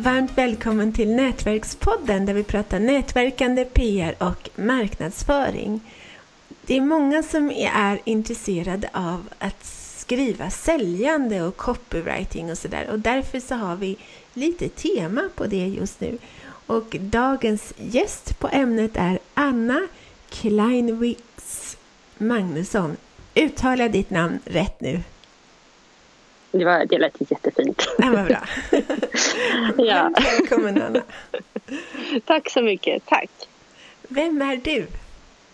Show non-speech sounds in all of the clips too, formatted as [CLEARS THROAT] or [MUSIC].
Varmt välkommen till Nätverkspodden där vi pratar nätverkande, PR och marknadsföring. Det är många som är intresserade av att skriva säljande och copywriting och sådär och därför så har vi lite tema på det just nu. Och dagens gäst på ämnet är Anna Kleinwix Magnusson. Uttala ditt namn rätt nu? Det, var, det lät jättefint. Det var bra. [LAUGHS] ja. Välkommen Anna. Tack så mycket. Tack. Vem är du?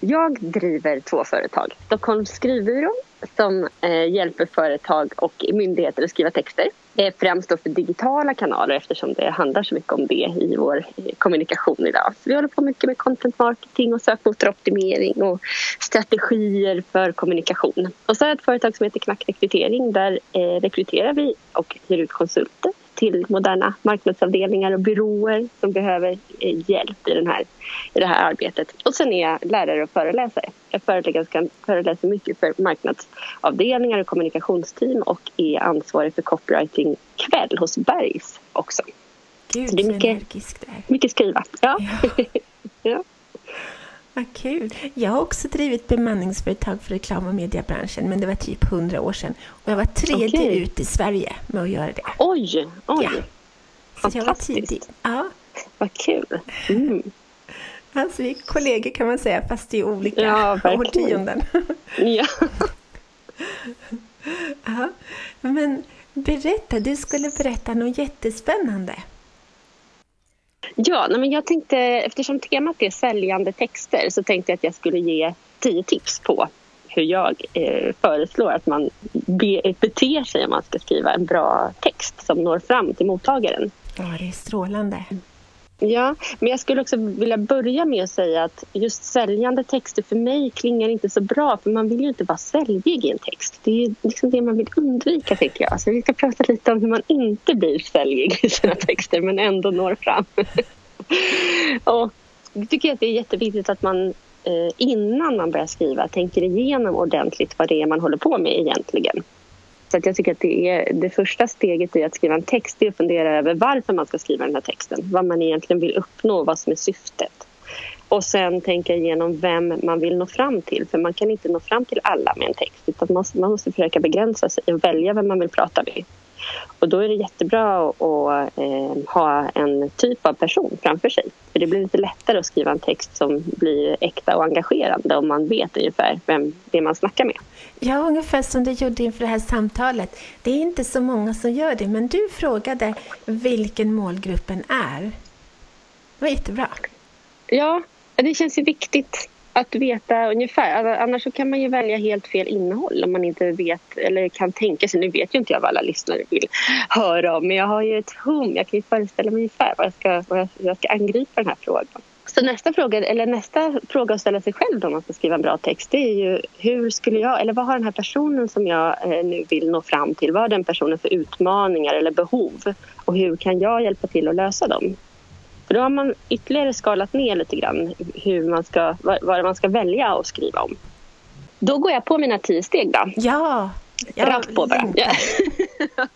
Jag driver två företag. Stockholms skrivbyrå som eh, hjälper företag och myndigheter att skriva texter. Eh, främst då för digitala kanaler eftersom det handlar så mycket om det i vår eh, kommunikation idag. Så vi håller på mycket med content marketing och sökmotoroptimering och strategier för kommunikation. Och så har jag ett företag som heter Knack Rekrytering. Där eh, rekryterar vi och hyr ut konsulter till moderna marknadsavdelningar och byråer som behöver eh, hjälp i, den här, i det här arbetet. Och sen är jag lärare och föreläsare. Jag föreläser, föreläser mycket för marknadsavdelningar och kommunikationsteam och är ansvarig för copywriting-kväll hos Bergs också. Gud, så det är mycket, mycket skriva. Ja. ja. [LAUGHS] ja. Vad kul! Jag har också drivit bemanningsföretag för reklam och mediebranschen, men det var typ hundra år sedan. Och jag var tredje okay. ut i Sverige med att göra det. Oj! oj. Ja. Så jag var tidig. Ja. Vad kul! Mm. Alltså vi är kollegor kan man säga, fast i olika ja, årtionden. ja. [LAUGHS] ja. Men berätta, du skulle berätta något jättespännande. Ja, men jag tänkte, eftersom temat är säljande texter så tänkte jag att jag skulle ge tio tips på hur jag eh, föreslår att man be, beter sig om man ska skriva en bra text som når fram till mottagaren. Ja, det är strålande. Ja, men jag skulle också vilja börja med att säga att just säljande texter för mig klingar inte så bra för man vill ju inte vara säljig i en text. Det är liksom det man vill undvika tycker jag. Så vi ska prata lite om hur man inte blir säljig i sina texter men ändå når fram. [LAUGHS] och jag tycker att det är jätteviktigt att man eh, innan man börjar skriva tänker igenom ordentligt vad det är man håller på med egentligen. Så att jag tycker att det, är, det första steget i att skriva en text är att fundera över varför man ska skriva den här texten. Vad man egentligen vill uppnå, vad som är syftet. Och sen tänka igenom vem man vill nå fram till. För man kan inte nå fram till alla med en text. Utan man måste, man måste försöka begränsa sig och välja vem man vill prata med. Och då är det jättebra att eh, ha en typ av person framför sig. För det blir lite lättare att skriva en text som blir äkta och engagerande om man vet ungefär vem det är man snackar med. Ja, ungefär som du gjorde inför det här samtalet. Det är inte så många som gör det, men du frågade vilken målgruppen är. Det var jättebra. Ja, det känns ju viktigt att veta ungefär. Alltså, annars så kan man ju välja helt fel innehåll om man inte vet eller kan tänka sig. Nu vet ju inte jag vad alla lyssnare vill höra om men jag har ju ett hum. Jag kan ju föreställa mig ungefär vad jag ska, vad jag, ska angripa den här frågan. Så nästa fråga, eller nästa fråga att ställa sig själv då, om man ska skriva en bra text det är ju hur skulle jag, eller vad har den här personen som jag eh, nu vill nå fram till, vad har den personen för utmaningar eller behov och hur kan jag hjälpa till att lösa dem? För då har man ytterligare skalat ner lite grann hur man ska, vad, man ska välja att skriva om. Då går jag på mina tio steg då. Ja! ja Rakt på bara. Ja. [LAUGHS]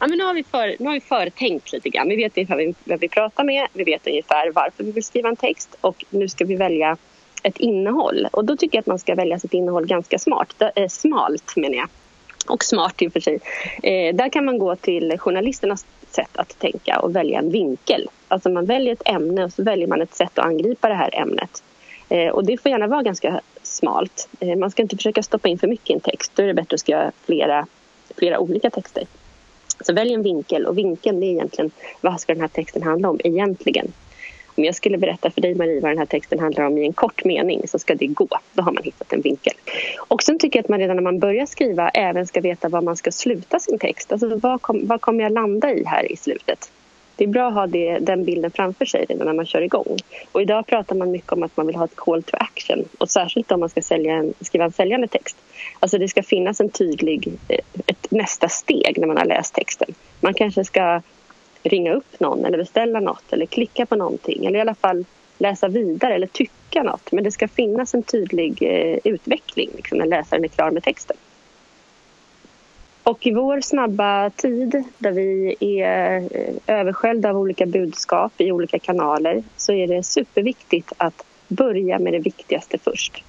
ja, men nu, har vi för, nu har vi förtänkt lite grann. Vi vet ungefär vem vi pratar med. Vi vet ungefär varför vi vill skriva en text. Och nu ska vi välja ett innehåll. Och då tycker jag att man ska välja sitt innehåll ganska smart. Äh, smalt menar jag. Och smart i och för sig. Eh, där kan man gå till journalisternas sätt att tänka och välja en vinkel. Alltså man väljer ett ämne och så väljer man ett sätt att angripa det här ämnet. Eh, och det får gärna vara ganska smalt. Eh, man ska inte försöka stoppa in för mycket i en text. Då är det bättre att skriva flera, flera olika texter. Så välj en vinkel och vinkeln det är egentligen vad ska den här texten handla om egentligen. Om jag skulle berätta för dig Marie vad den här texten handlar om i en kort mening så ska det gå. Då har man hittat en vinkel. Och sen tycker jag att man redan när man börjar skriva även ska veta var man ska sluta sin text. Alltså vad, kom, vad kommer jag landa i här i slutet? Det är bra att ha det, den bilden framför sig redan när man kör igång. Och idag pratar man mycket om att man vill ha ett call to action. Och särskilt om man ska sälja en, skriva en säljande text. Alltså det ska finnas en tydlig, eh, ett nästa steg när man har läst texten. Man kanske ska ringa upp någon eller beställa något eller klicka på någonting eller i alla fall läsa vidare eller tycka något. Men det ska finnas en tydlig eh, utveckling liksom, när läsaren är klar med texten. Och i vår snabba tid där vi är eh, översköljda av olika budskap i olika kanaler så är det superviktigt att börja med det viktigaste först.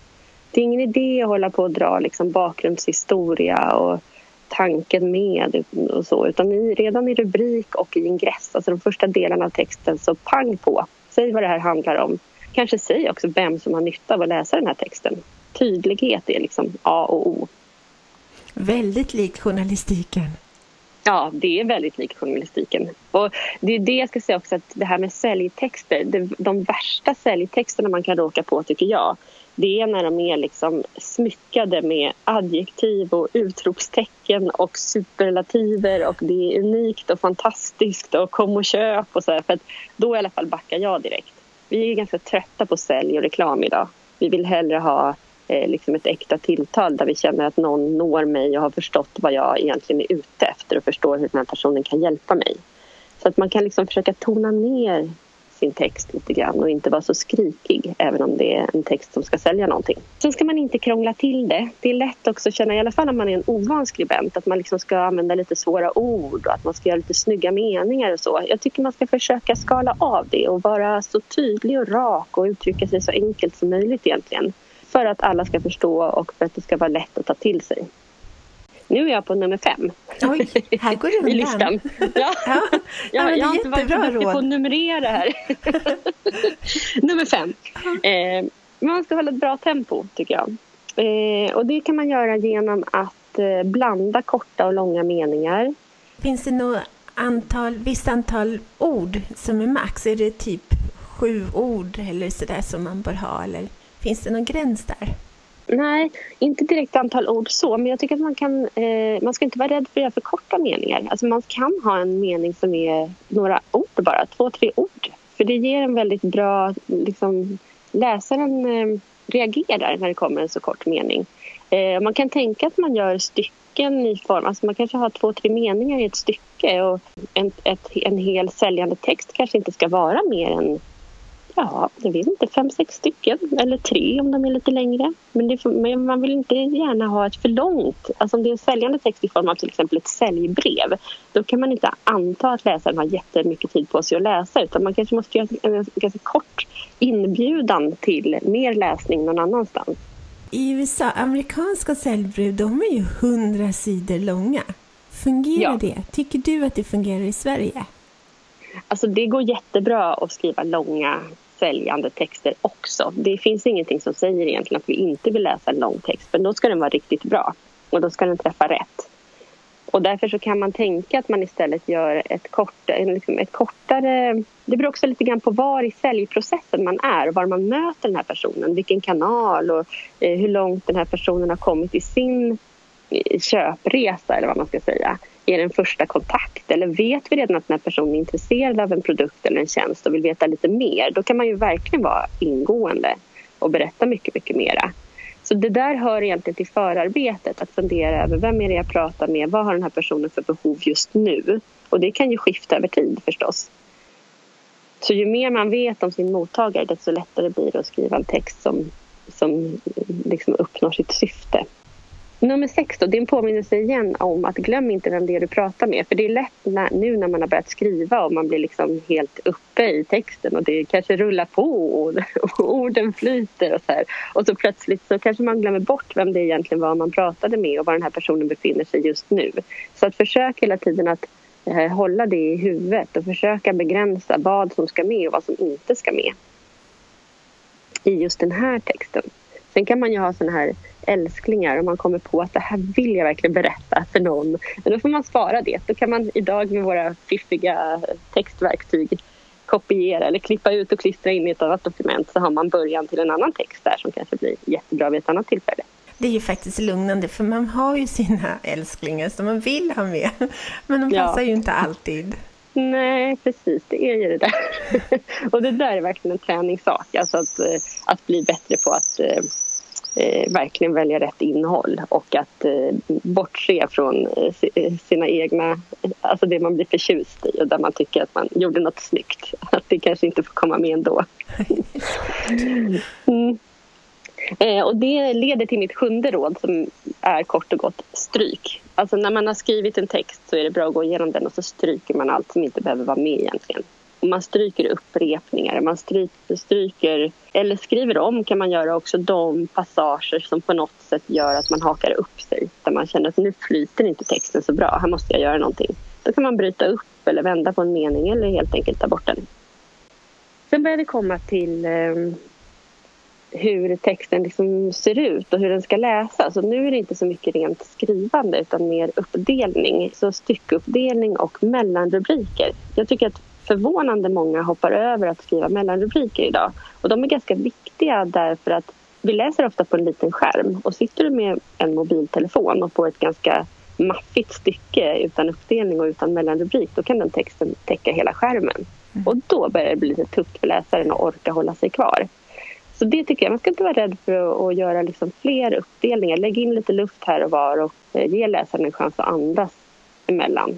Det är ingen idé att hålla på och dra liksom bakgrundshistoria och tanken med och så utan redan i rubrik och i ingress, alltså de första delarna av texten, så pang på. Säg vad det här handlar om. Kanske säg också vem som har nytta av att läsa den här texten. Tydlighet är liksom A och O. Väldigt likt journalistiken. Ja, det är väldigt likt journalistiken. Och det är det jag ska säga också att det här med säljtexter, det, de värsta säljtexterna man kan råka på tycker jag, det är när de är liksom smyckade med adjektiv och utropstecken och superlativer och det är unikt och fantastiskt och kom och köp och så här, för att då i alla fall backar jag direkt. Vi är ganska trötta på sälj och reklam idag. Vi vill hellre ha eh, liksom ett äkta tilltal där vi känner att någon når mig och har förstått vad jag egentligen är ute efter och förstår hur den här personen kan hjälpa mig. Så att man kan liksom försöka tona ner sin text lite grann och inte vara så skrikig även om det är en text som ska sälja någonting. Sen ska man inte krångla till det. Det är lätt också att känna, i alla fall när man är en ovan skribent, att man liksom ska använda lite svåra ord och att man ska göra lite snygga meningar och så. Jag tycker man ska försöka skala av det och vara så tydlig och rak och uttrycka sig så enkelt som möjligt egentligen. För att alla ska förstå och för att det ska vara lätt att ta till sig. Nu är jag på nummer fem. Oj, här går det [LAUGHS] undan. I listan. Ja. Ja, Jag, men jag har det inte varit jättebra duktig på att numrera här. [LAUGHS] nummer fem. Eh, man ska hålla ett bra tempo, tycker jag. Eh, och det kan man göra genom att eh, blanda korta och långa meningar. Finns det något antal, visst antal ord som är max? Är det typ sju ord eller sådär som man bör ha? Eller finns det någon gräns där? Nej, inte direkt antal ord så, men jag tycker att man kan... Eh, man ska inte vara rädd för att göra för korta meningar. Alltså man kan ha en mening som är några ord bara, två, tre ord. För det ger en väldigt bra... Liksom, läsaren eh, reagerar när det kommer en så kort mening. Eh, man kan tänka att man gör stycken i form... Alltså man kanske har två, tre meningar i ett stycke och en, ett, en hel säljande text kanske inte ska vara mer än Ja, jag vet inte, fem, sex stycken. Eller tre om de är lite längre. Men, det, men man vill inte gärna ha ett för långt... Alltså om det är en säljande text i form av till exempel ett säljbrev då kan man inte anta att läsaren har jättemycket tid på sig att läsa utan man kanske måste göra en, ganska kort inbjudan till mer läsning någon annanstans. I USA, amerikanska säljbrev, de är ju hundra sidor långa. Fungerar Ja. det? Tycker du att det fungerar i Sverige? Alltså det går jättebra att skriva långa säljande texter också. Det finns ingenting som säger egentligen att vi inte vill läsa en lång text men då ska den vara riktigt bra och då ska den träffa rätt. Och därför så kan man tänka att man istället gör ett, kort, en- liksom ett kortare... Det beror också lite grann på var i säljprocessen man är och var man möter den här personen, vilken kanal och eh, hur långt den här personen har kommit i sin eh, köpresa eller vad man ska säga. Är det en första kontakt eller vet vi redan att den här personen är intresserad av en produkt eller en tjänst och vill veta lite mer, då kan man ju verkligen vara ingående och berätta mycket, mycket mera. Så det där hör egentligen till förarbetet, att fundera över vem är det jag pratar med, vad har den här personen för behov just nu? Och det kan ju skifta över tid förstås. Så ju mer man vet om sin mottagare desto lättare blir det att skriva en text som, som liksom uppnår sitt syfte. Nummer sex då, det är en påminnelse igen om att glöm inte vem det är du pratar med. För det är lätt när, nu när man har börjat skriva och man blir liksom helt uppe i texten och det kanske rullar på och, och [LAUGHS] orden flyter och så här. Och så plötsligt så kanske man glömmer bort vem det egentligen var man pratade med och var den här personen befinner sig just nu. Så att försök hela tiden att eh, hålla det i huvudet och försöka begränsa vad som ska med och vad som inte ska med i just den här texten. Sen kan man ju ha såna här älsklingar om man kommer på att det här vill jag verkligen berätta för någon. Men då får man spara det. Då kan man idag med våra fiffiga textverktyg kopiera eller klippa ut och klistra in i ett annat dokument så har man början till en annan text där som kanske blir jättebra vid ett annat tillfälle. Det är ju faktiskt lugnande för man har ju sina älsklingar som man vill ha med. Men de Ja. passar ju inte alltid. Nej, precis. Det är ju det där. [LAUGHS] och det där är verkligen en träningssak. Alltså att, eh, att bli bättre på att eh, verkligen välja rätt innehåll och att eh, bortse från eh, eh, sina egna, alltså det man blir förtjust i och där man tycker att man gjorde något snyggt. [LAUGHS] Att det kanske inte får komma med ändå. [LAUGHS] Mm. Eh, och det leder till mitt sjunde råd som är kort och gott stryk. Alltså när man har skrivit en text så är det bra att gå igenom den och så stryker man allt som inte behöver vara med egentligen. Och man stryker upprepningar, man stryker, stryker eller skriver om kan man göra också de passager som på något sätt gör att man hakar upp sig. Där man känner att nu flyter inte texten så bra, här måste jag göra någonting. Då kan man bryta upp eller vända på en mening eller helt enkelt ta bort den. Sen börjar vi komma till eh, hur texten liksom ser ut och hur den ska läsas. Och nu är det inte så mycket rent skrivande utan mer uppdelning. Så styckuppdelning och mellanrubriker. Jag tycker att förvånande många hoppar över att skriva mellanrubriker idag. Och de är ganska viktiga därför att vi läser ofta på en liten skärm och sitter du med en mobiltelefon och får ett ganska maffigt stycke utan uppdelning och utan mellanrubrik då kan den texten täcka hela skärmen. Mm. Och då börjar det bli lite tufft för läsaren att orka hålla sig kvar. Så det tycker jag, man ska inte vara rädd för att, göra liksom fler uppdelningar. Lägg in lite luft här och var och eh, ge läsaren en chans att andas emellan.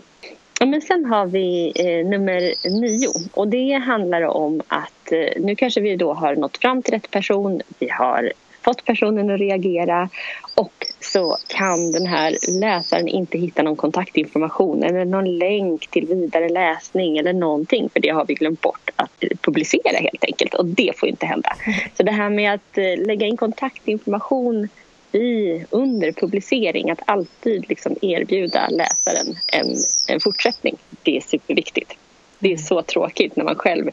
Ja, men sen har vi eh, nummer nio. Och det handlar om att eh, nu kanske vi då har nått fram till rätt person. Vi har fått personen att reagera. Och så kan den här läsaren inte hitta någon kontaktinformation eller någon länk till vidare läsning eller någonting. För det har vi glömt bort att publicera helt enkelt. Och det får inte hända. Så det här med att eh, lägga in kontaktinformation i, under publicering att alltid liksom erbjuda läsaren en, en fortsättning. Det är superviktigt. Det är så tråkigt när man själv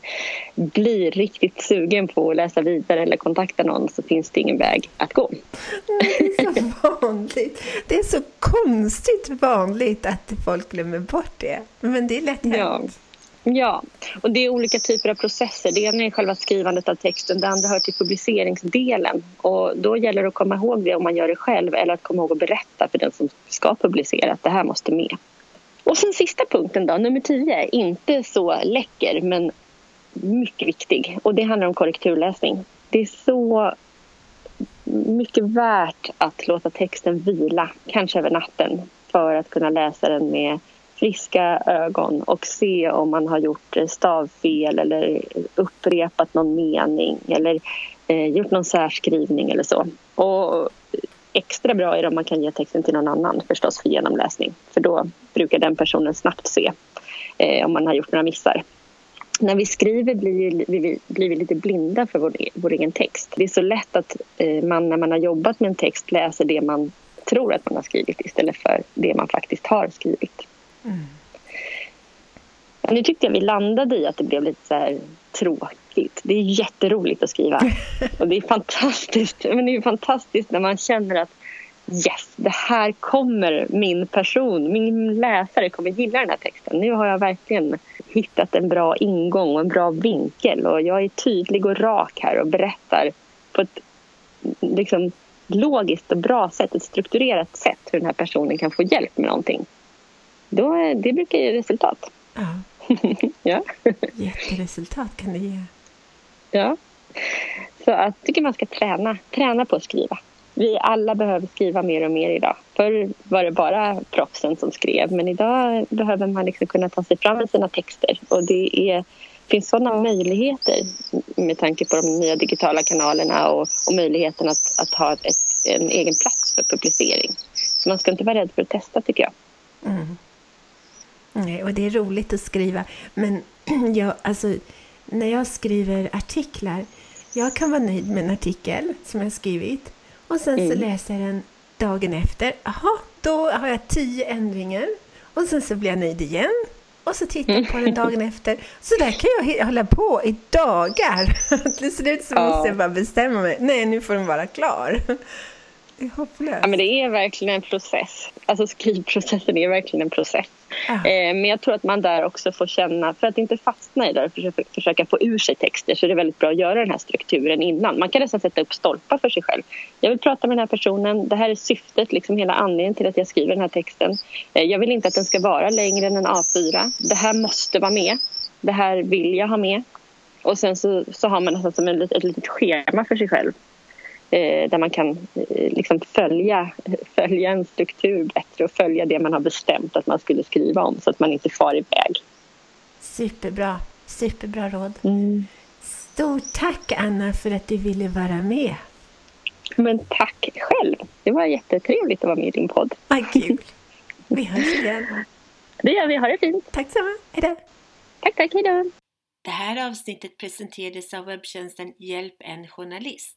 blir riktigt sugen på att läsa vidare eller kontakta någon så finns det ingen väg att gå. Det är så vanligt. Det är så konstigt vanligt att folk glömmer bort det. Men det är lätt hänt. Ja. Ja, och det är olika typer av processer. Det ena är själva skrivandet av texten, det andra hör till publiceringsdelen. Och då gäller det att komma ihåg det om man gör det själv eller att komma ihåg att berätta för den som ska publicera att det här måste med. Och sen sista punkten då, nummer tio, inte så läcker men mycket viktig. Och det handlar om korrekturläsning. Det är så mycket värt att låta texten vila, kanske över natten för att kunna läsa den med friska ögon och se om man har gjort stavfel eller upprepat någon mening eller eh, gjort någon särskrivning eller så. Och extra bra är det om man kan ge texten till någon annan förstås för genomläsning för då brukar den personen snabbt se eh, om man har gjort några missar. När vi skriver blir vi, blir vi lite blinda för vår, e-, vår egen text. Det är så lätt att eh, man när man har jobbat med en text läser det man tror att man har skrivit istället för det man faktiskt har skrivit. Mm. Nu tyckte jag vi landade i att det blev lite så här tråkigt. Det är jätteroligt att skriva. [LAUGHS] Och det är fantastiskt. Men det är fantastiskt när man känner att yes, det här kommer min person, min läsare kommer gilla den här texten. Nu har jag verkligen hittat en bra ingång och en bra vinkel och jag är tydlig och rak här och berättar på ett liksom, logiskt och bra sätt, ett strukturerat sätt hur den här personen kan få hjälp med någonting. Då, det brukar ge resultat. Ja. [LAUGHS] ja. Jätteresultat kan det ge. Ja. Så jag tycker man ska träna, träna på att skriva. Vi alla behöver skriva mer och mer idag. Förr var det bara proffsen som skrev men idag behöver man liksom kunna ta sig fram med sina texter. Och det är, finns sådana möjligheter med tanke på de nya digitala kanalerna och, och möjligheten att, att ha ett, en egen plats för publicering. Så man ska inte vara rädd för att testa tycker jag. Mm. Nej, och det är roligt att skriva. Men [CLEARS THROAT] jag, alltså, när jag skriver artiklar, jag kan vara nöjd med en artikel som jag skrivit och sen mm. så läser jag den dagen efter. Jaha, då har jag tio ändringar. Och sen så blir jag nöjd igen. Och så tittar jag på den dagen efter. Så där kan jag hålla på i dagar. Till slut så måste jag bara bestämma mig. Nej, nu får den vara klar. [LAUGHS] Det är hopplöst. Ja, men det är verkligen en process. Alltså skrivprocessen är verkligen en process. Ja. Eh, men jag tror att man där också får känna, för att inte fastna i det och försöka, få ur sig texter så är det väldigt bra att göra den här strukturen innan. Man kan nästan sätta upp stolpar för sig själv. Jag vill prata med den här personen, det här är syftet, liksom hela anledningen till att jag skriver den här texten. Eh, jag vill inte att den ska vara längre än en A4. Det här måste vara med. Det här vill jag ha med. Och sen så, så har man nästan som ett, ett litet schema för sig själv där man kan eh, liksom följa, följa en struktur bättre och följa det man har bestämt att man skulle skriva om så att man inte far iväg. Superbra, superbra råd. Mm. Stort tack Anna för att du ville vara med. Men tack själv. Det var jättetrevligt att vara med i din podd. Vad kul. Vi hörs igen. Det gör vi. Ha det fint. Tack samma. Hejdå. Tack, tack. Hejdå. Det här avsnittet presenterades av webbtjänsten Hjälp en journalist.